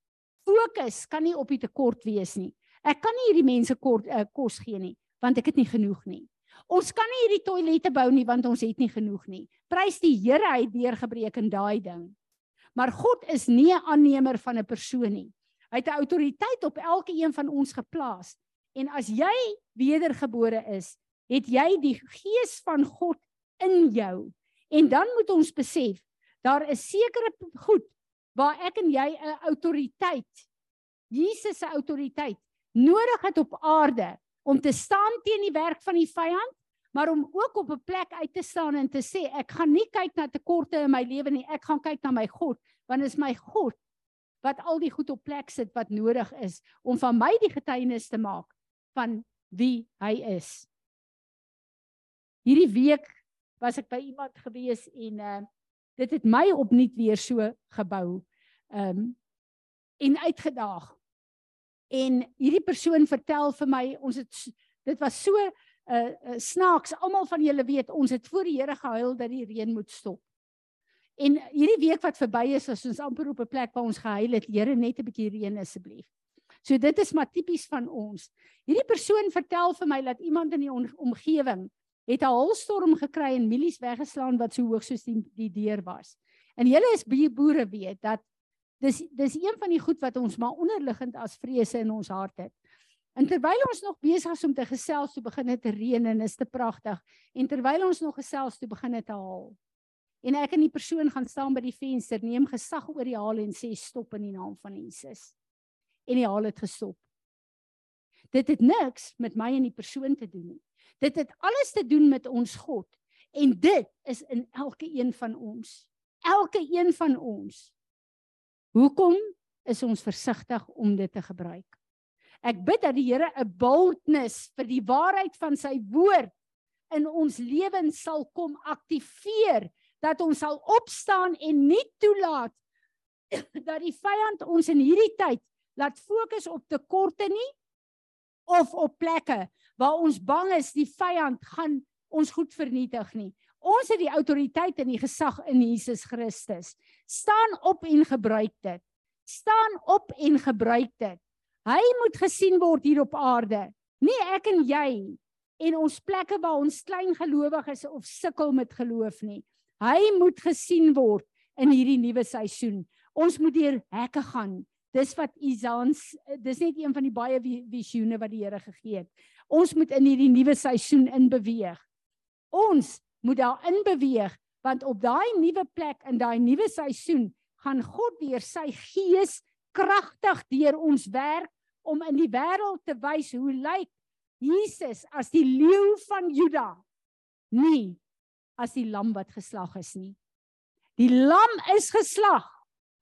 fokus kan nie op die tekort wees nie. Ek kan nie hierdie mense kort uh, kos gee nie want ek het nie genoeg nie. Ons kan nie hierdie toilette bou nie want ons het nie genoeg nie. Prys die Here hy het deurgebreek in daai ding. Maar God is nie 'n aannemer van 'n persoon nie. Hy het 'n autoriteit op elke een van ons geplaas. En as jy wedergebore is, het jy die gees van God in jou. En dan moet ons besef, daar is sekere goed waar ek en jy 'n autoriteit, Jesus se autoriteit nodig het op aarde om te staan teen die werk van die vyand, maar om ook op 'n plek uit te staan en te sê ek gaan nie kyk na tekorte in my lewe nie, ek gaan kyk na my God, want is my God wat al die goed op plek sit wat nodig is om van my die getuienis te maak van wie hy is. Hierdie week was ek by iemand gewees en uh dit het my opnuut weer so gebou. Um en uitgedaag. En hierdie persoon vertel vir my ons het dit was so uh, uh, snaaks. Almal van julle weet ons het voor die Here gehuil dat die reën moet stop. En hierdie week wat verby is, as ons amper op 'n plek waar ons gehuil het, Here net 'n bietjie reën asseblief. So dit is maar tipies van ons. Hierdie persoon vertel vir my dat iemand in die omgewing het 'n holstorm gekry en mielies weggeslaan wat so hoog soos die, die deur was. En julle is boere weet dat dis dis een van die goed wat ons maar onderliggend as vrese in ons hart het. En terwyl ons nog besig is om te gesels, toe begin dit te reën en is te pragtig. En terwyl ons nog gesels, toe begin dit te haal. En ek en die persoon gaan staan by die venster, neem gesag oor die haal en sê stop in die naam van Jesus en die haal het gestop. Dit het niks met my en die persoon te doen nie. Dit het alles te doen met ons God en dit is in elke een van ons. Elke een van ons. Hoekom is ons versigtig om dit te gebruik? Ek bid dat die Here 'n boldness vir die waarheid van sy woord in ons lewens sal kom aktiveer dat ons sal opstaan en nie toelaat dat die vyand ons in hierdie tyd laat fokus op tekorte nie of op plekke waar ons bang is die vyand gaan ons goed vernietig nie. Ons het die autoriteit en die gesag in Jesus Christus. Staan op en gebruik dit. Staan op en gebruik dit. Hy moet gesien word hier op aarde. Nie ek en jy en ons plekke waar ons klein gelowiges of sukkel met geloof nie. Hy moet gesien word in hierdie nuwe seisoen. Ons moet deur hekke gaan dis wat Isans dis net een van die baie visioene wat die Here gegee het. Ons moet in hierdie nuwe seisoen inbeweeg. Ons moet daarin beweeg want op daai nuwe plek in daai nuwe seisoen gaan God deur sy gees kragtig deur ons werk om in die wêreld te wys hoe lyk Jesus as die leeu van Juda nie as die lam wat geslag is nie. Die lam is geslag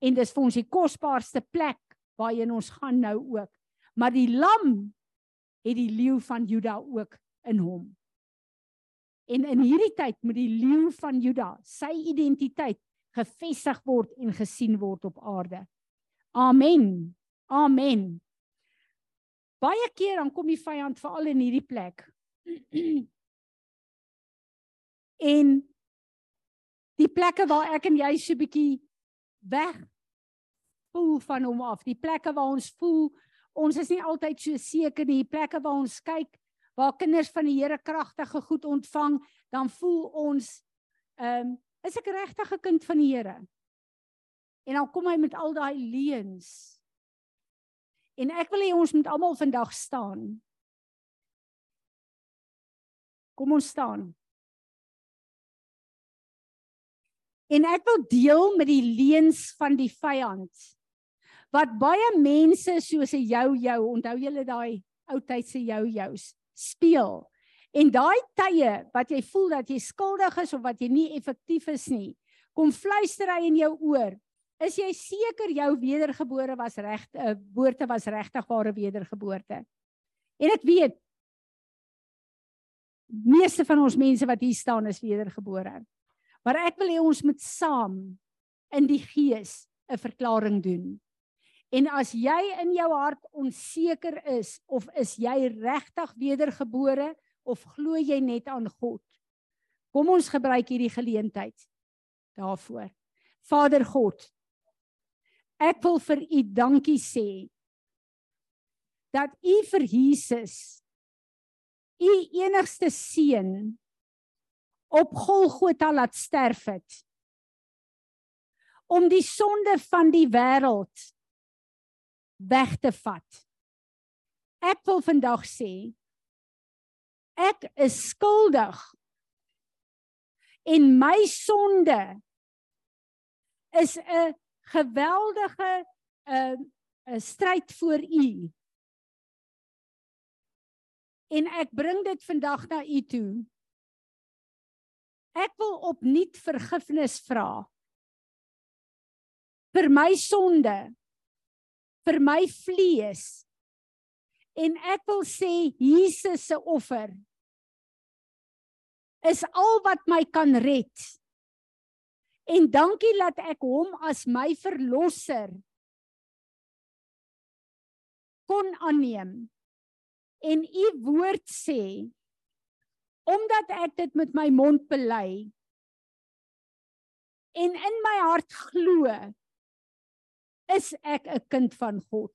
en dis vir ons die kosbaarste plek waarheen ons gaan nou ook. Maar die lam het die leeu van Juda ook in hom. En in hierdie tyd moet die leeu van Juda sy identiteit gevestig word en gesien word op aarde. Amen. Amen. Baie keer dan kom die vyand veral in hierdie plek. en die plekke waar ek en jy so bietjie weg voel van hom af. Die plekke waar ons voel ons is nie altyd so seker nie. Die plekke waar ons kyk waar kinders van die Here kragtige goed ontvang, dan voel ons ehm um, Is ek regtig 'n kind van die Here? En dan kom hy met al daai leuns. En ek wil hê ons moet almal vandag staan. Kom ons staan. En ek wil deel met die leuns van die vyand. Wat baie mense soos 'n jou jou, onthou julle daai ou tyd se jou jou's speel. En daai tye wat jy voel dat jy skuldig is of wat jy nie effektief is nie, kom fluister hy in jou oor. Is jy seker jou wedergebore was reg 'n uh, geboorte was regtig ware wedergeboorte? En ek weet meeste van ons mense wat hier staan is wedergebore. Maar ek wil hê ons moet saam in die gees 'n verklaring doen. En as jy in jou hart onseker is of is jy regtig wedergebore of glo jy net aan God? Kom ons gebruik hierdie geleentheid daarvoor. Vader God, ek wil vir U dankie sê dat U vir Jesus U enigste seun op Golgotha laat sterf het om die sonde van die wêreld weg te vat. Ek wil vandag sê ek is skuldig. En my sonde is 'n geweldige 'n uh, 'n stryd voor U. En ek bring dit vandag na U toe. Ek wil opnuut vergifnis vra vir my sonde vir my vlees. En ek wil sê Jesus se offer is al wat my kan red. En dankie dat ek hom as my verlosser kon aanneem. En u woord sê omdat ek dit met my mond bely en in my hart glo is ek 'n kind van God.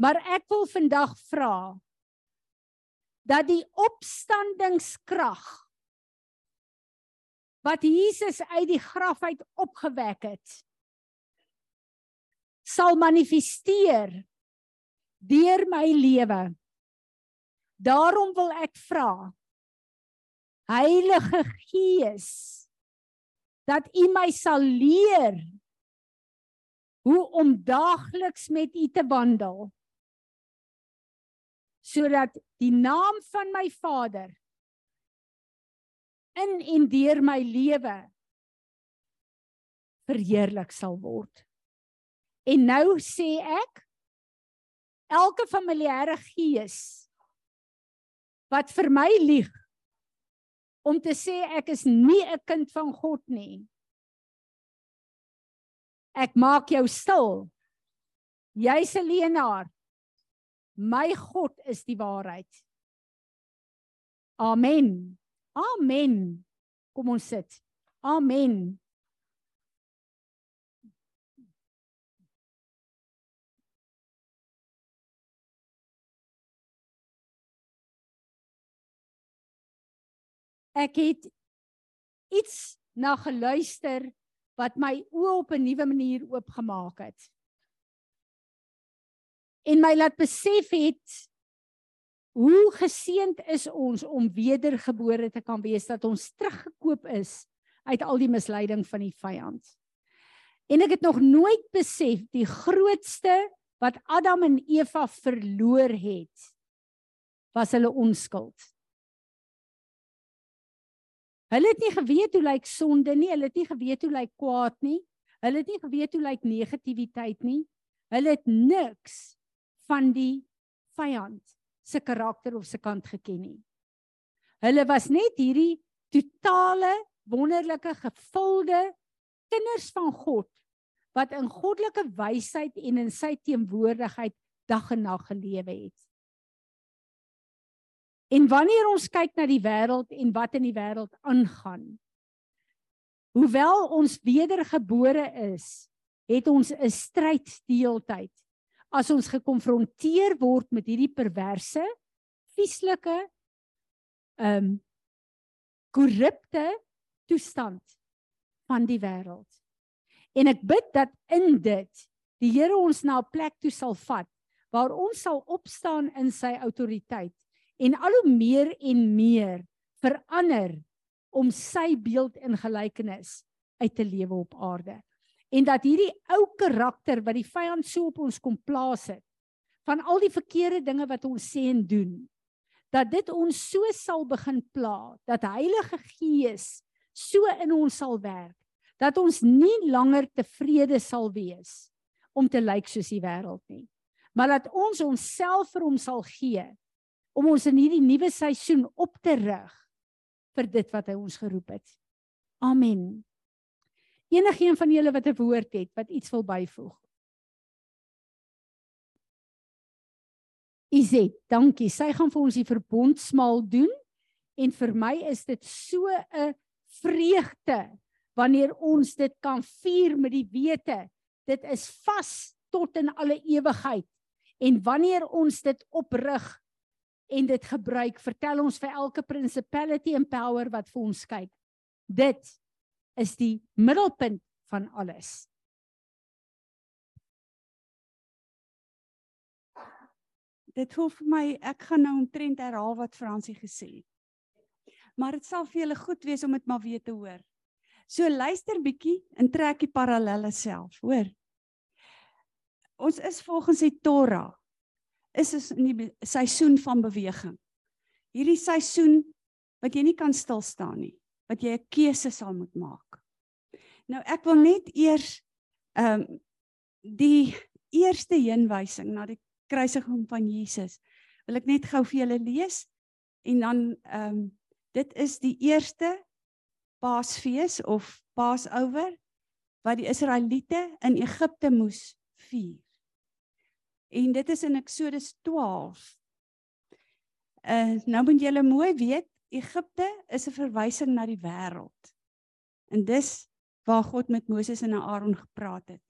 Maar ek wil vandag vra dat die opstandingskrag wat Jesus uit die graf uit opgewek het sal manifesteer deur my lewe. Daarom wil ek vra Heilige Gees dat U my sal leer hoe om daagliks met U te wandel sodat die naam van my Vader in en deur my lewe verheerlik sal word. En nou sê ek elke familiêre gees wat vir my lieg om te sê ek is nie 'n kind van God nie Ek maak jou stil. Jy's 'n leenaar. My God is die waarheid. Amen. Amen. Kom ons sit. Amen. Ek het iets na geluister wat my oë op 'n nuwe manier oopgemaak het. En my laat besef het hoe geseënd is ons om wedergebore te kan wees dat ons teruggekoop is uit al die misleiding van die vyand. En ek het nog nooit besef die grootste wat Adam en Eva verloor het was hulle onskuld. Hulle het nie geweet hoe lyk sonde nie, hulle het nie geweet hoe lyk kwaad nie. Hulle het nie geweet hoe lyk negativiteit nie. Hulle het niks van die vyand se karakter of se kant geken nie. Hulle was net hierdie totale wonderlike gevulde kinders van God wat in goddelike wysheid en in sy teenwoordigheid dag en nag gelewe het. En wanneer ons kyk na die wêreld en wat in die wêreld aangaan, hoewel ons wedergebore is, het ons 'n stryd die hele tyd. As ons gekonfronteer word met hierdie perverse, vieslike, ehm um, korrupte toestand van die wêreld. En ek bid dat in dit die Here ons na 'n plek toe sal vat waar ons sal opstaan in sy autoriteit en al hoe meer en meer verander om sy beeld en gelykenis uit te lewe op aarde. En dat hierdie ou karakter wat die vyand so op ons kom plaas het van al die verkeerde dinge wat ons sê en doen, dat dit ons so sal begin pla dat Heilige Gees so in ons sal werk dat ons nie langer tevrede sal wees om te lyk soos die wêreld nie maar dat ons onsself vir hom sal gee om ons in hierdie nuwe seisoen op te rig vir dit wat hy ons geroep het. Amen. Enigeen van julle wat 'n woord het wat iets wil byvoeg. Iset, dankie. Sy gaan vir ons die verbondsmaal doen en vir my is dit so 'n vreugde wanneer ons dit kan vier met die wete dit is vas tot in alle ewigheid En wanneer ons dit oprig en dit gebruik, vertel ons vir elke principality en power wat vir ons kyk. Dit is die middelpunt van alles. Dit hoef vir my ek gaan nou omtrent herhaal wat Fransie gesê het. Maar dit sal vir julle goed wees om dit maar weer te hoor. So luister bietjie en trek die parallelle self, hoor ons is volgens die Torah is ons in die seisoen van beweging. Hierdie seisoen wat jy nie kan stil staan nie, wat jy 'n keuse sal moet maak. Nou ek wil net eers ehm um, die eerste heenwysing na die kruisiging van Jesus wil ek net gou vir julle lees en dan ehm um, dit is die eerste Paasfees of Passover wat die Israeliete in Egipte moes vier. En dit is in Eksodus 12. Uh nou moet julle mooi weet, Egipte is 'n verwysing na die wêreld. En dis waar God met Moses en Aaron gepraat het.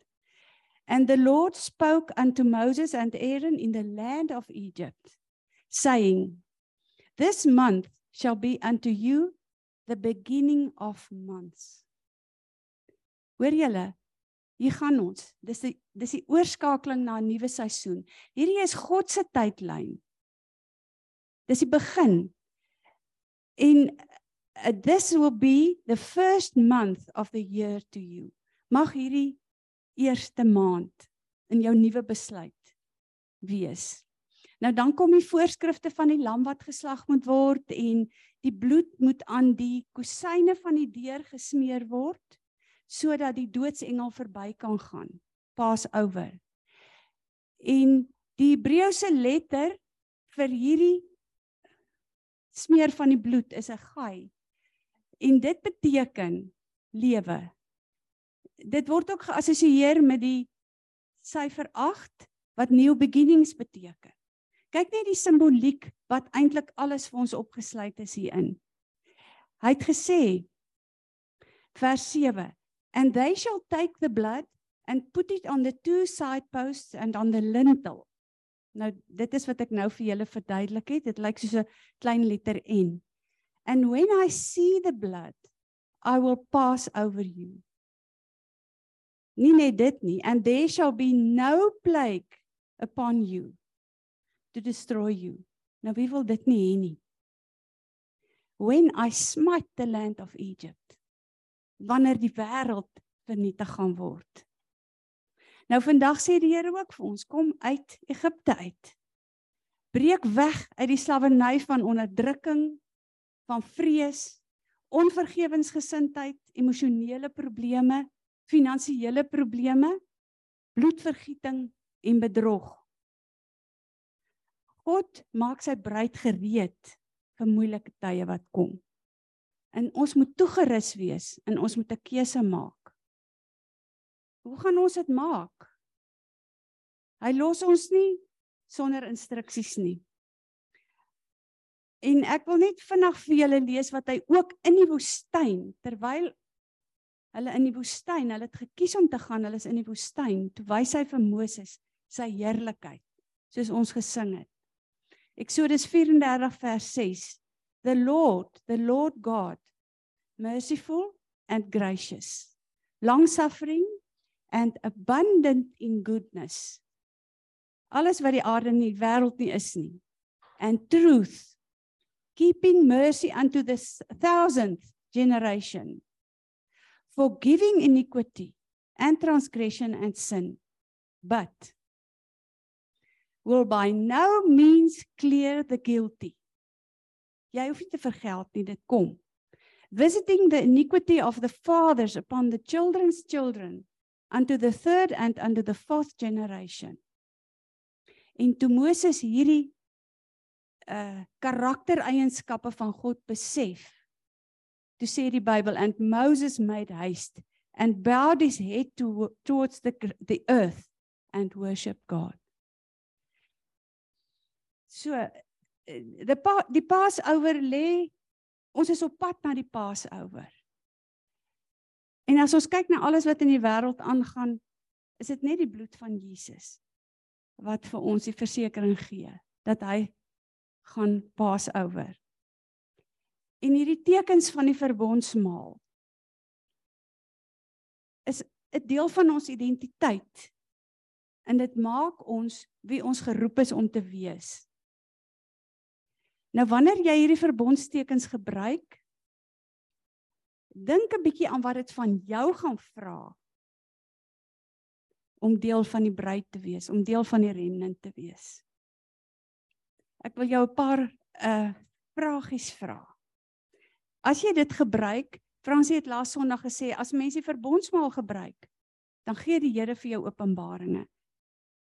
And the Lord spoke unto Moses and Aaron in the land of Egypt, saying, This month shall be unto you the beginning of months. Hoor julle, Hier gaan ons. Dis die dis die oorskakeling na 'n nuwe seisoen. Hierdie is God se tydlyn. Dis die begin. En uh, this will be the first month of the year to you. Mag hierdie eerste maand in jou nuwe besluit wees. Nou dan kom die voorskrifte van die lam wat geslag moet word en die bloed moet aan die kusyne van die deur gesmeer word sodat die doodsengel verby kan gaan. Passover. En die Hebreëse letter vir hierdie smeer van die bloed is 'n gai. En dit beteken lewe. Dit word ook geassosieer met die syfer 8 wat new beginnings beteken. Kyk net die simboliek wat eintlik alles vir ons opgesluit is hierin. Hy het gesê vers and they shall take the blood and put it on the two side posts and on the lintel. Nou dit is wat ek nou vir julle verduidelik het. Dit lyk soos 'n klein letter N. And when I see the blood, I will pass over you. Nie net dit nie, and there shall be no plague upon you to destroy you. Nou wie wil dit nie hê nie? When I smite the land of Egypt wanneer die wêreld vernietig gaan word. Nou vandag sê die Here ook vir ons, kom uit Egipte uit. Breek weg uit die slawerny van onderdrukking, van vrees, onvergewensgesindheid, emosionele probleme, finansiële probleme, bloedvergieting en bedrog. God maak sy bruid gereed vir moeilike tye wat kom. En ons moet toegerus wees en ons moet 'n keuse maak. Hoe gaan ons dit maak? Hy los ons nie sonder instruksies nie. En ek wil net vinnig vir julle lees wat hy ook in die woestyn terwyl hulle in die woestyn, hulle het gekies om te gaan, hulle is in die woestyn, toe wys hy vir Moses sy heerlikheid, soos ons gesing het. Eksodus 34 vers 6. The Lord, the Lord God merciful and gracious, long suffering and abundant in goodness. Alles wat die aarde en die wêreld nie is nie. And truth, keeping mercy unto the thousandth generation, forgiving iniquity and transgression and sin, but will by no means clear the guilty. Jy hoef nie te vergeld nie, dit kom. Visiting the iniquity of the fathers upon the children's children unto the third and unto the fourth generation. En toe Moses hierdie uh karaktereienskappe van God besef, toe sê die Bybel and Moses made haste and bowed his head to, towards the the earth and worship God. So die pa, die Passover lê ons is op pad na die Passover. En as ons kyk na alles wat in die wêreld aangaan, is dit net die bloed van Jesus wat vir ons die versekering gee dat hy gaan Passover. En hierdie tekens van die verbondsmaal is 'n deel van ons identiteit. En dit maak ons wie ons geroep is om te wees. Nou wanneer jy hierdie verbondstekens gebruik, dink 'n bietjie aan wat dit van jou gaan vra om deel van die bruid te wees, om deel van die remnant te wees. Ek wil jou 'n paar uh vragies vra. As jy dit gebruik, Fransie het laas Sondag gesê as mense verbondsmaal gebruik, dan gee die Here vir jou openbaringe.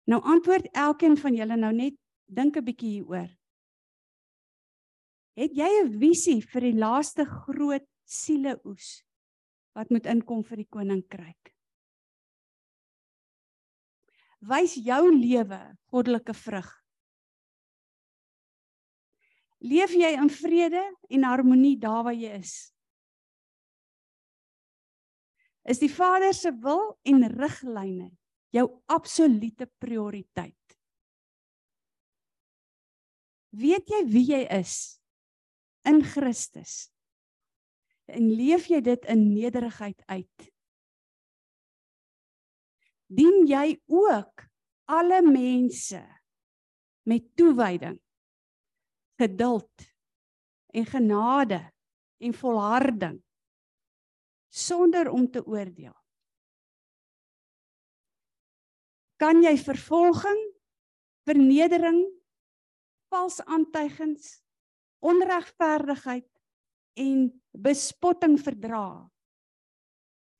Nou antwoord elkeen van julle nou net dink 'n bietjie hieroor. Het jy 'n visie vir die laaste groot sieleoes wat moet inkom vir die koninkryk? Wys jou lewe goddelike vrug. Leef jy in vrede en harmonie daar waar jy is? Is die Vader se wil en riglyne jou absolute prioriteit? Weet jy wie jy is? In Christus. En leef jy dit in nederigheid uit? Dien jy ook alle mense met toewyding, geduld en genade en volharding sonder om te oordeel? Kan jy vervolging, vernedering, vals aantuigings onregverdigheid en bespotting verdra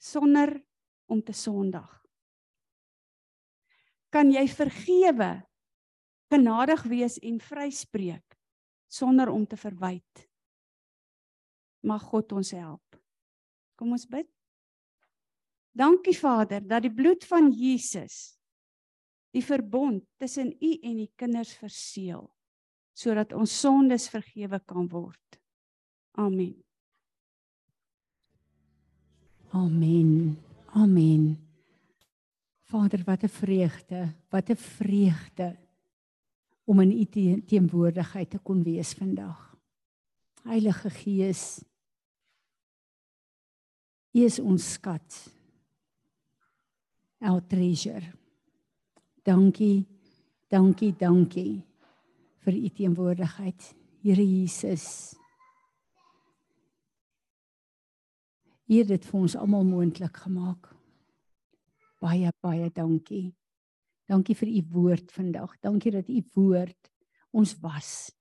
sonder om te sondig. Kan jy vergewe, genadig wees en vryspreek sonder om te verwyd? Mag God ons help. Kom ons bid. Dankie Vader dat die bloed van Jesus die verbond tussen U en die kinders verseël sodat ons sondes vergewe kan word. Amen. Amen. Amen. Vader, wat 'n vreugde, wat 'n vreugde om in U teenwoordigheid te kon wees vandag. Heilige Gees, U is ons skat. Our treasure. Dankie. Dankie, dankie vir u teenwoordigheid, Here Jesus. U het dit vir ons almal moontlik gemaak. Baie baie dankie. Dankie vir u woord vandag. Dankie dat u woord ons was.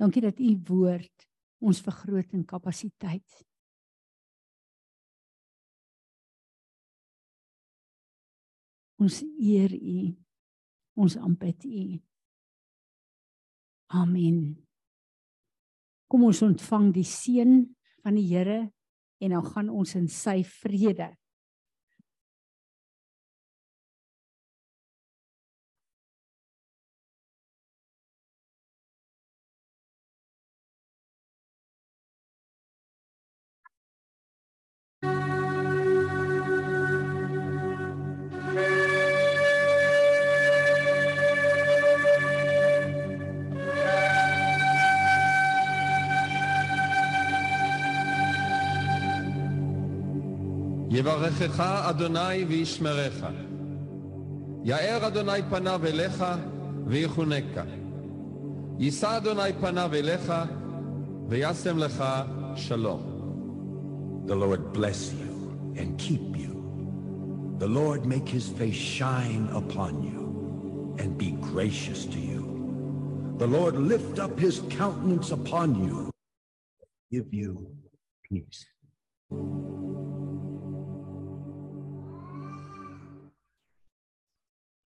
Dankie dat u woord ons vergroot in kapasiteit. Ons eer u. Ons aanbid u. Amen. Kom ons ontvang die seën van die Here en dan gaan ons in sy vrede יברכך אדוני וישמרך. יאר אדוני פניו אליך ויחונקה. יישא אדוני פניו אליך וישם לך שלום. The Lord bless you and keep you. The Lord make his face shine upon you and be gracious to you. The Lord lift up his countenance upon you, give you peace.